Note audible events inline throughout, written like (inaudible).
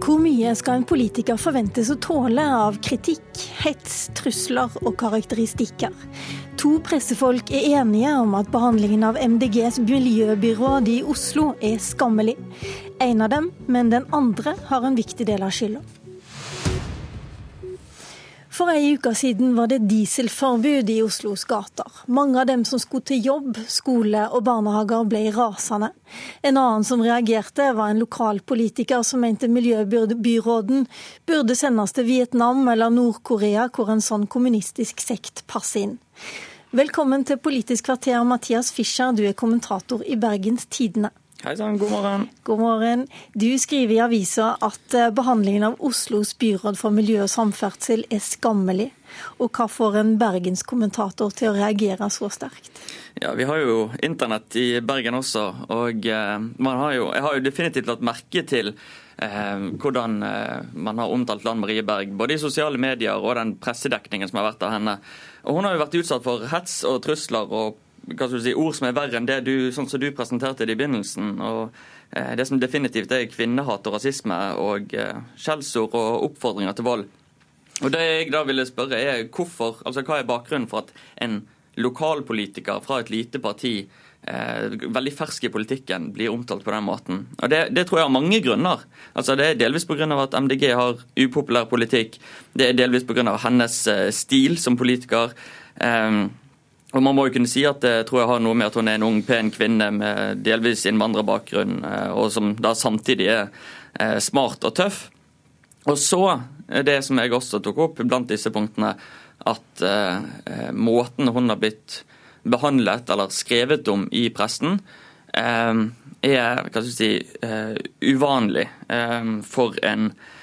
Hvor mye skal en politiker forventes å tåle av kritikk, hets, trusler og karakteristikker? To pressefolk er enige om at behandlingen av MDGs miljøbyråd i Oslo er skammelig. En av dem, men den andre, har en viktig del av skylda. For ei uke siden var det dieselforbud i Oslos gater. Mange av dem som skulle til jobb, skole og barnehager ble rasende. En annen som reagerte, var en lokalpolitiker som mente miljøbyråden burde sendes til Vietnam eller Nord-Korea, hvor en sånn kommunistisk sekt passer inn. Velkommen til Politisk kvarter, Mathias Fischer, du er kommentator i Bergens Tidende. Hei sann, god morgen. God morgen. Du skriver i avisa at eh, behandlingen av Oslos byråd for miljø og samferdsel er skammelig. Og hva får en bergenskommentator til å reagere så sterkt? Ja, Vi har jo internett i Bergen også, og eh, har jo, jeg har jo definitivt lagt merke til eh, hvordan man har omtalt Lan Marie Berg, både i sosiale medier og den pressedekningen som har vært av henne. Og Hun har jo vært utsatt for hets og trusler og si, ord som er verre enn det du, sånn som du presenterte det i begynnelsen. og eh, Det som definitivt er kvinnehat og rasisme og eh, skjellsord og oppfordringer til vold. Og det jeg da ville spørre er hvorfor, altså Hva er bakgrunnen for at en lokalpolitiker fra et lite parti eh, veldig fersk i politikken blir omtalt på den måten. Og Det, det tror jeg har mange grunner. Altså Det er delvis pga. at MDG har upopulær politikk. Det er delvis pga. hennes eh, stil som politiker. Eh, og Man må jo kunne si at det tror jeg har noe med at hun er en ung, pen kvinne med delvis innvandrerbakgrunn, eh, og som da samtidig er eh, smart og tøff. Og så det som jeg også tok opp blant disse punktene, at eh, måten hun har blitt behandlet eller skrevet om i pressen, eh, er hva skal jeg si, eh, uvanlig for en Eh,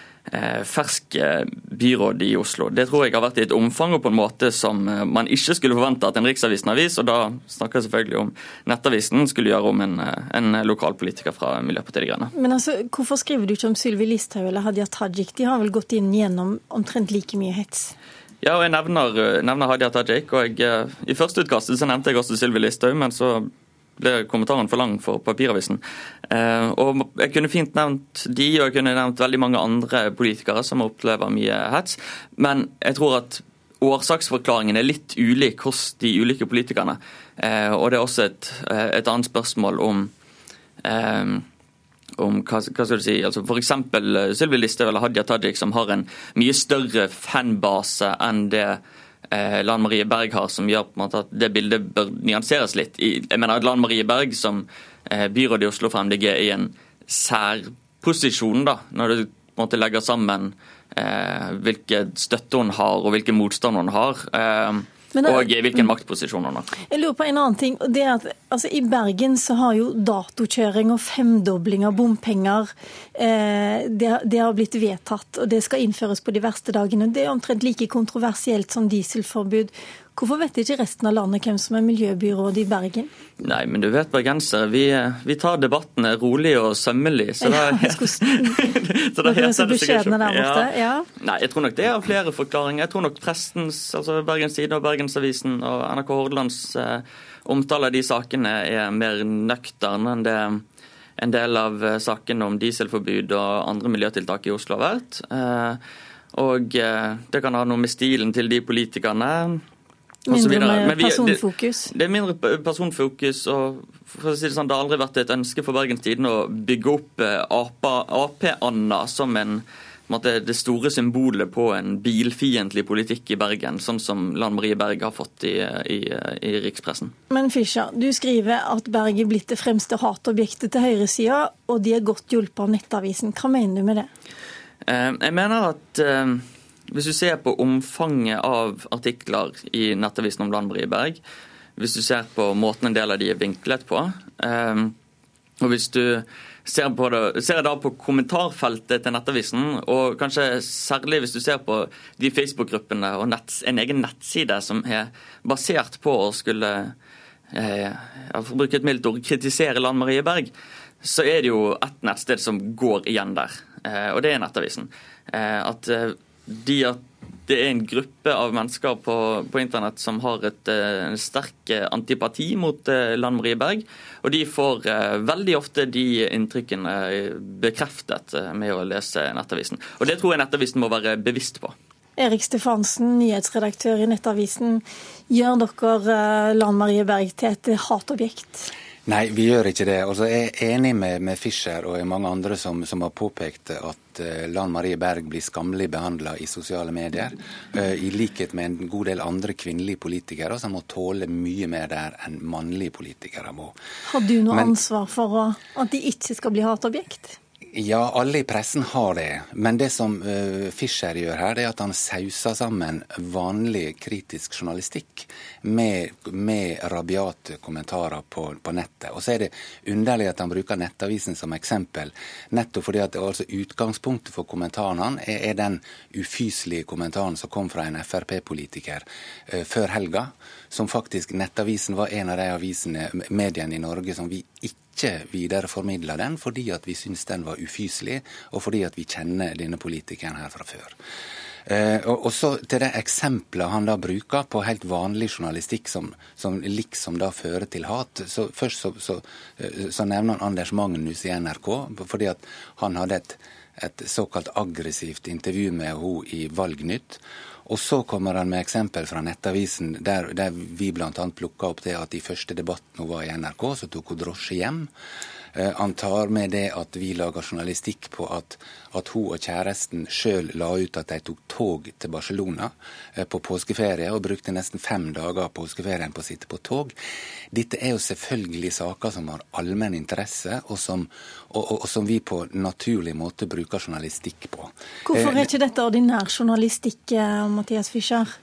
fersk eh, byråd i Oslo. Det tror jeg har vært i et omfang og på en måte som eh, man ikke skulle forvente at en Riksavisen-avis, og da snakker jeg selvfølgelig om Nettavisen, skulle gjøre om en, en lokalpolitiker fra Miljøpartiet De Grønne. Men altså, hvorfor skriver du ikke om Sylvi Listhaug eller Hadia Tajik? De har vel gått inn gjennom omtrent like mye hets? Ja, og jeg nevner, nevner Hadia Tajik. og jeg, I førsteutkastet så nevnte jeg også Sylvi Listhaug, men så ble kommentaren for lang for papiravisen. Eh, og Jeg kunne fint nevnt de, og jeg kunne nevnt veldig mange andre politikere som opplever mye hets. Men jeg tror at årsaksforklaringen er litt ulik hos de ulike politikerne. Eh, og det er også et, eh, et annet spørsmål om om hva, hva skal du si, altså F.eks. Sylvi Listhaug eller Hadia Tajik, som har en mye større fanbase enn det Lan Marie Berg har, som gjør på en måte at det bildet bør nyanseres litt. jeg mener at Lan Marie Berg som eh, byråd i Oslo for MDG er i en særposisjon, da, når du på en måte legger sammen eh, hvilken støtte hun har og hvilken motstand hun har. Eh, det, og hvilken maktposisjon han har. Jeg lurer på en annen ting. det er at altså, I Bergen så har jo datokjøring og femdobling av bompenger eh, det, det, har blitt vedtatt, og det skal innføres på de verste dagene. Det er omtrent like kontroversielt som dieselforbud. Hvorfor vet ikke resten av landet hvem som er miljøbyråd i Bergen? Nei, men du vet bergensere, vi, vi tar debattene rolig og sømmelig. Så da, (laughs) ja, (laughs) så da heter det sikkert ja. ja. Nei, jeg tror nok det er flere forklaringer. Jeg tror nok prestens, altså Bergens Tide og Bergensavisen og NRK Hordalands eh, omtale av de sakene er mer nøktern enn det en del av eh, sakene om dieselforbud og andre miljøtiltak i Oslo har vært. Eh, og eh, det kan ha noe med stilen til de politikerne Mindre personfokus? Det, det, er mindre personfokus. og for å si Det sånn, det har aldri vært et ønske for Bergens Tidende å bygge opp eh, Ap-Anna som en, det store symbolet på en bilfiendtlig politikk i Bergen, sånn som Lan Marie Berg har fått i, i, i rikspressen. Men Fischer, du skriver at Berg er blitt det fremste hatobjektet til høyresida, og de er godt hjulpet av Nettavisen. Hva mener du med det? Eh, jeg mener at eh, hvis du ser på omfanget av artikler i Nettavisen om Lan Marie Berg, hvis du ser på måten en del av de er vinklet på, ehm, og hvis du ser, på det, ser da på kommentarfeltet til Nettavisen, og kanskje særlig hvis du ser på de Facebook-gruppene og nett, en egen nettside som er basert på å skulle eh, for bruke et mildt ord, kritisere Lan Marie Berg, så er det jo ett nettsted som går igjen der, eh, og det er Nettavisen. Eh, at eh, at det er en gruppe av mennesker på, på internett som har et, en sterk antipati mot Lan Marie Berg. Og de får veldig ofte de inntrykkene bekreftet med å lese Nettavisen. Og det tror jeg Nettavisen må være bevisst på. Erik Stefansen, nyhetsredaktør i Nettavisen. Gjør dere Lan Marie Berg til et hatobjekt? Nei, vi gjør ikke det. Altså, jeg er enig med, med Fischer og mange andre som, som har påpekt at uh, Lan Marie Berg blir skammelig behandla i sosiale medier. Uh, I likhet med en god del andre kvinnelige politikere som må tåle mye mer der enn mannlige politikere må. Har du noe Men, ansvar for å, at de ikke skal bli hatobjekt? Ja, alle i pressen har det. Men det som uh, Fischer gjør her, det er at han sauser sammen vanlig kritisk journalistikk med, med rabiate kommentarer på, på, nettet. Og så er det underlig at han bruker Nettavisen som eksempel, nettopp fordi at altså, utgangspunktet for kommentarene er, er, den ufyselige kommentaren som kom fra en Frp-politiker uh, før helga, som faktisk Nettavisen var en av de avisene, mediene i Norge som vi ikke ikke videreformidla den fordi at vi syns den var ufyselig, og fordi at vi kjenner denne politikeren her fra før. Eh, og, så til det eksempelet han da bruker på helt vanlig journalistikk som, som liksom da fører til hat. Så Først så, så, eh, så nevner han Anders Magnus i NRK, fordi at han hadde et, et såkalt aggressivt intervju med henne i Valgnytt. Og så kommer han med eksempel fra Nettavisen, der, der vi bl.a. plukka opp det at i første debatten hun var i NRK, så tok hun drosje hjem. Eh, han tar med det at vi lager journalistikk på at, at hun og kjæresten sjøl la ut at de tok tog til Barcelona eh, på påskeferie, og brukte nesten fem dager av påskeferien på å sitte på tog. Dette er jo selvfølgelig saker som har allmenn interesse, og som, og, og, og som, vi på naturlig måte bruker journalistikk på. Hvorfor er eh, ikke dette ordinær journalistikk, Mathias Fischer?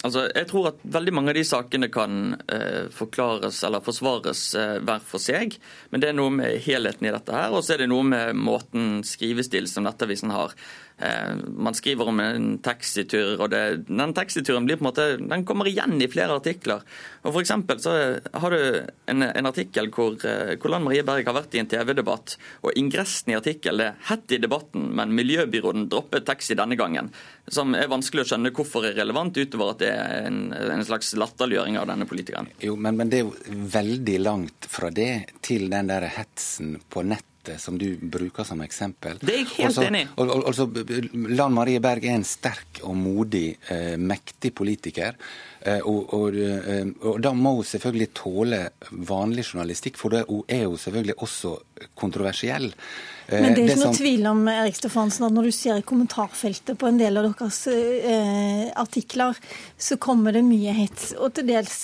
Altså, jeg tror at veldig mange av de sakene kan eh, forklares eller forsvares eh, hver for seg. Men det er noe med helheten i dette her, og så er det noe med måten skrivestil som Nettavisen har. Eh, man skriver om en taxitur, og det, den taxituren blir på en måte, den kommer igjen i flere artikler. Og for så har du en, en artikkel hvor, eh, hvor Lan Marie Berg har vært i en TV-debatt, og ingressen i artikkelen er 'hett i debatten, men miljøbyråden droppet taxi denne gangen'. Som er vanskelig å skjønne hvorfor er relevant, utover at det er en, en slags latterliggjøring av denne politikeren. Jo, men, men det er jo veldig langt fra det til den der hetsen på nett som du bruker som eksempel. Det er jeg helt også, enig i. Altså, Lan Marie Berg er en sterk og modig, eh, mektig politiker. Eh, og, og, eh, og, da må hun selvfølgelig tåle vanlig journalistikk, for hun er jo selvfølgelig også kontroversiell. Men det er ikke noe tvil om Erik Stefansen, at når du ser i kommentarfeltet på en del av deres eh, artikler, så kommer det mye hets. Og til dels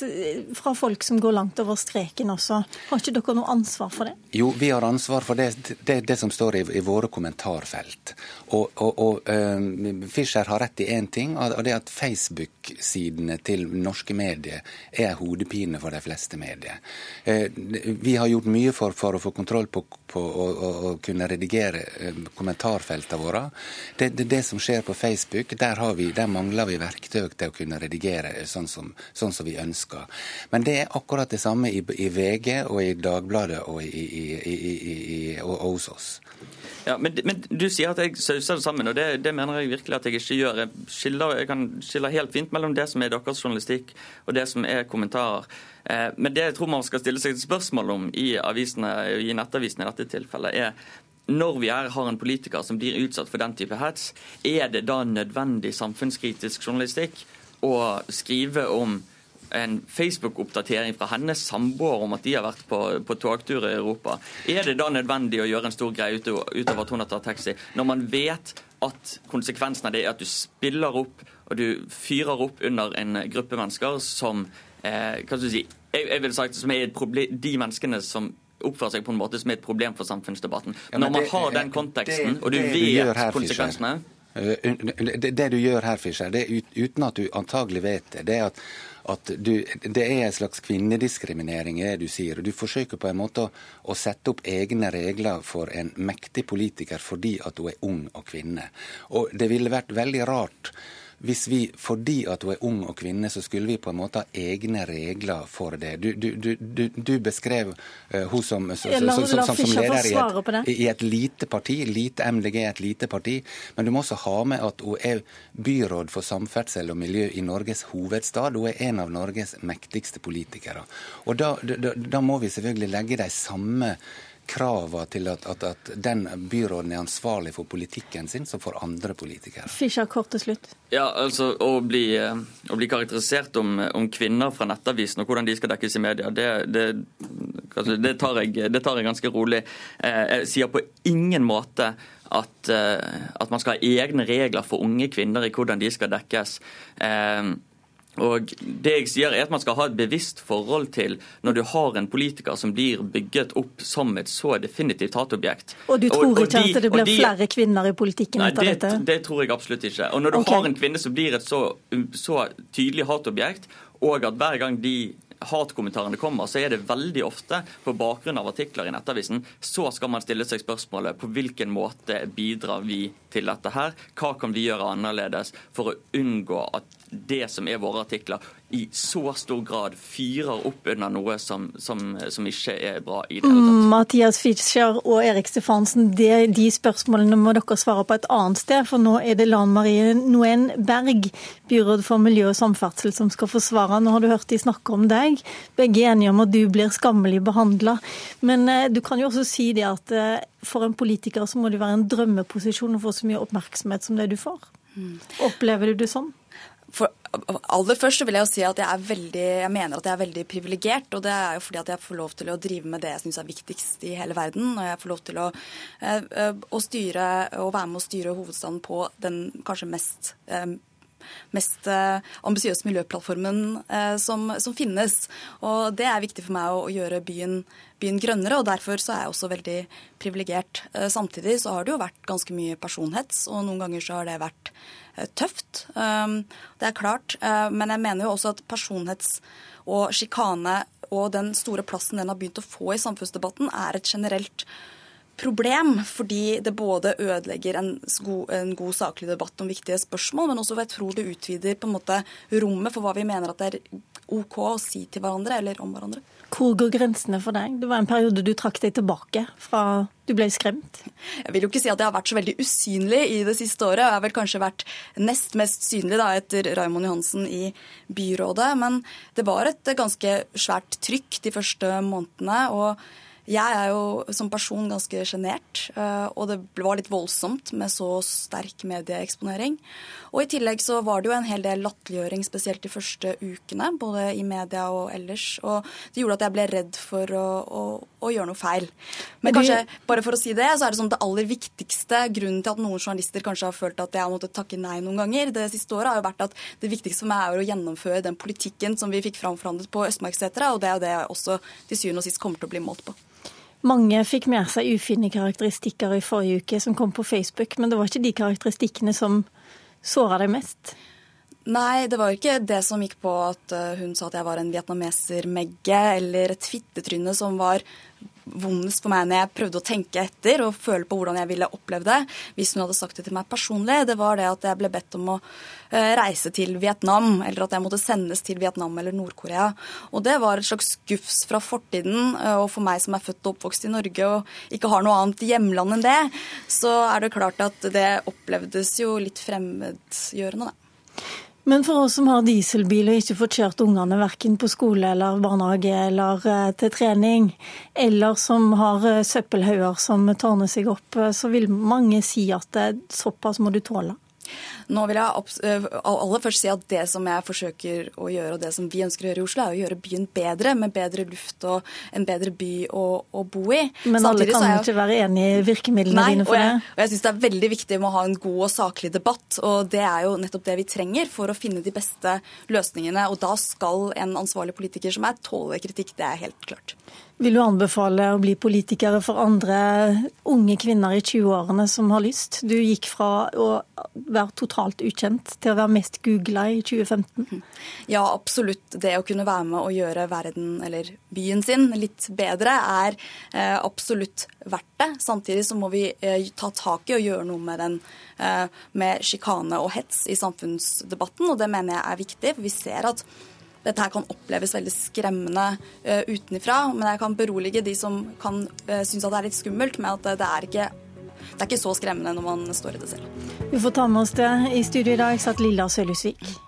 fra folk som går langt over streken også. Har ikke dere noe ansvar for det? Jo, vi har ansvar for det, det, det som står i, i, våre kommentarfelt. Og, og, og uh, Fischer har rett i én ting, og det er at Facebook-sidene til norske medier er hodepine for de fleste medier. Eh, vi har gjort mye for, for å få kontroll på, på å kunne redigere uh, kommentarfeltene våre. Det, det, det, som skjer på Facebook, der, vi, der, mangler vi verktøy til å kunne redigere sånn som, sånn som, vi ønsker. Men det er akkurat det samme i, i VG og i Dagbladet og, i, i, og hos oss. Ja, men, men, du sier at jeg sauser det sammen, og det, det, mener jeg virkelig at jeg ikke gjør. Jeg, skiller, jeg kan skille helt fint mellom det som er deres journalistikk og det som er kommentarer. Eh, men det jeg tror man skal stille seg et spørsmål om i, avisene, i nettavisene i dette tilfellet, er når vi er, har en politiker som blir utsatt for den type hets, er det da nødvendig samfunnskritisk journalistikk å skrive om en Facebook-oppdatering fra hennes samboer om at de har vært på, på togtur i Europa. Er det da nødvendig å gjøre en stor greie ut, av at hun har tatt taxi, når man vet at konsekvensen av det er at du spiller opp og du fyrer opp under en gruppe mennesker som eh, hva skal du si, jeg, jeg vil sagt, som er problem, de menneskene som oppfører seg på en måte som er et problem for samfunnsdebatten. Ja, Når man det, har den konteksten, det, og du vet her, konsekvensene eh, det, du gjør her, Fischer, det uten at du antagelig vet det, det er at at du, det er en slags kvinnediskriminering det du sier. og Du forsøker på en måte å, å, sette opp egne regler for en mektig politiker fordi at hun er ung og kvinne. Og Det ville vært veldig rart hvis vi, fordi at hun er ung og kvinne, så skulle vi på en måte ha egne regler for det. Du, du, du, du beskrev uh, hun som, så, så, så, som, som leder i et, i et, lite parti. Lite MDG er et lite parti. Men du må også ha med at hun er byråd for samferdsel og miljø i Norges hovedstad. Hun er en av Norges mektigste politikere. Og da, da, da må vi selvfølgelig legge de samme kravene til at, at, at, den byråden er ansvarlig for politikken sin som for andre politikere. Fischer, kort til slutt. Ja, altså Å bli, eh, å bli karakterisert om, om, kvinner fra Nettavisen og hvordan de skal dekkes i media, det, det, altså, det, tar, jeg, det tar jeg ganske rolig. Eh, jeg sier på ingen måte at, eh, at, man skal ha egne regler for unge kvinner i hvordan de skal dekkes. Og det jeg sier er at Man skal ha et bevisst forhold til når du har en politiker som blir bygget opp som et så definitivt hatobjekt. Og du tror og, og ikke de, at det blir de, flere kvinner i politikken nei, etter det, dette? Det tror jeg absolutt ikke. Og Når du okay. har en kvinne som blir et så, så tydelig hatobjekt, og at hver gang de hatkommentarene kommer, så er det veldig ofte på bakgrunn av artikler i Nettavisen. Så skal man stille seg spørsmålet på hvilken måte bidrar vi til dette her? Hva kan vi gjøre annerledes for å unngå at det som er våre artikler, i så stor grad fyrer opp under noe som, som, som ikke er bra i det hele tatt. Mathias Fischer og Erik Stefansen, det, de spørsmålene må dere svare på et annet sted. For nå er det Lan Marie Noen Berg, byråd for miljø og samferdsel, som skal forsvare. Nå har du hørt de snakke om deg. Begge er enige om at du blir skammelig behandla. Men eh, du kan jo også si det at eh, for en politiker så må det være en drømmeposisjon å få så mye oppmerksomhet som det du får. Mm. Opplever du det sånn? For aller først så vil jeg jo si at jeg, veldig, jeg mener at jeg er veldig privilegert. Og det er jo fordi at jeg får lov til å drive med det jeg syns er viktigst i hele verden. Og jeg får lov til å, eh, eh, å styre og være med å styre hovedstaden på den kanskje mest eh, mest ambisiøse miljøplattformen som, som, finnes. Og det er viktig for meg å, å gjøre byen, byen, grønnere, og derfor så er jeg også veldig privilegert. Samtidig så har det jo vært ganske mye personhets, og noen ganger så har det vært Eh, tøft. Um, det er klart. Eh, men jeg mener jo også at personhets og sjikane og den store plassen den har begynt å få i samfunnsdebatten, er et generelt problem, fordi det både ødelegger en god, en god, saklig debatt om viktige spørsmål, men også jeg tror det utvider på en måte rommet for hva vi mener at det er OK å si til hverandre eller om hverandre. Hvor går grensene for deg? Det var en periode du trakk deg tilbake fra du ble skremt? Jeg vil jo ikke si at jeg har vært så veldig usynlig i det siste året. Jeg har vel kanskje vært nest mest synlig da, etter Raymond Johansen i byrådet. Men det var et ganske svært trykk de første månedene. og jeg er jo som person ganske sjenert, eh, og det var litt voldsomt med så sterk medieeksponering. Og i tillegg så var det jo en hel del latterliggjøring, spesielt de første ukene, både i media og ellers. Og det gjorde at jeg ble redd for å, å, å gjøre noe feil. Men kanskje, bare for å si det, så er det sånn det aller viktigste grunnen til at noen journalister kanskje har følt at jeg har måttet takke nei noen ganger det siste året, har jo vært at det viktigste for meg er å gjennomføre den politikken som vi fikk framforhandlet på Østmarksetra, og det er jo det jeg også til syvende og sist kommer til å bli målt på. Mange fikk med seg ufine karakteristikker i forrige uke som kom på Facebook, men det var ikke de karakteristikkene som såra deg mest? Nei, det var ikke det som gikk på at eh, hun sa at jeg var en vietnameser-megge eller et fittetryne som var vondest for meg når jeg prøvde å tenke etter og føle på hvordan jeg ville oppleve det, hvis hun hadde sagt det til meg personlig, det var det at jeg ble bedt om å eh, reise til Vietnam, eller at jeg måtte sendes til Vietnam eller Nord-Korea. Og det var et slags gufs fra fortiden, eh, og for meg som er født og oppvokst i Norge og ikke har noe annet hjemland enn det, så er det klart at det opplevdes jo litt fremmedgjørende, da. Men for oss som har dieselbil og ikke får kjørt ungene verken på skole eller barnehage eller eh, til trening, eller som har eh, søppelhauger som tårner seg opp, eh, så vil mange si at såpass må du tåle. Nå vil jeg eh, aller først si at det som jeg forsøker å gjøre, og det som vi ønsker å gjøre i Oslo, er å gjøre byen bedre, med bedre luft og en bedre by å, å bo i. Men Samtidig alle kan jeg... ikke være enig i virkemidlene Nei, dine for jeg, det? Og jeg syns det er veldig viktig med å ha en god og saklig debatt, og det er jo nettopp det vi trenger for å finne de beste løsningene. Og da skal en ansvarlig politiker som er tåle kritikk, det er helt klart. Vil du anbefale å bli politikere for andre unge kvinner i 20-årene som har lyst? Du gikk fra å være totalt totalt ukjent til å være mest googla i 2015? Ja, absolutt. Det å kunne være med og gjøre verden, eller byen sin, litt bedre, er eh, absolutt verdt det. Samtidig så må vi eh, ta tak i og gjøre noe med den eh, med sjikane og hets i samfunnsdebatten, og det mener jeg er viktig. vi ser at dette her kan oppleves veldig skremmende uh, utenfra, men jeg kan berolige de som kan uh, synes at det er litt skummelt, med at det er ikke det er ikke så skremmende når man står i det selv. Vi får ta med oss det. I studio i dag satt Lilla Sølhusvik.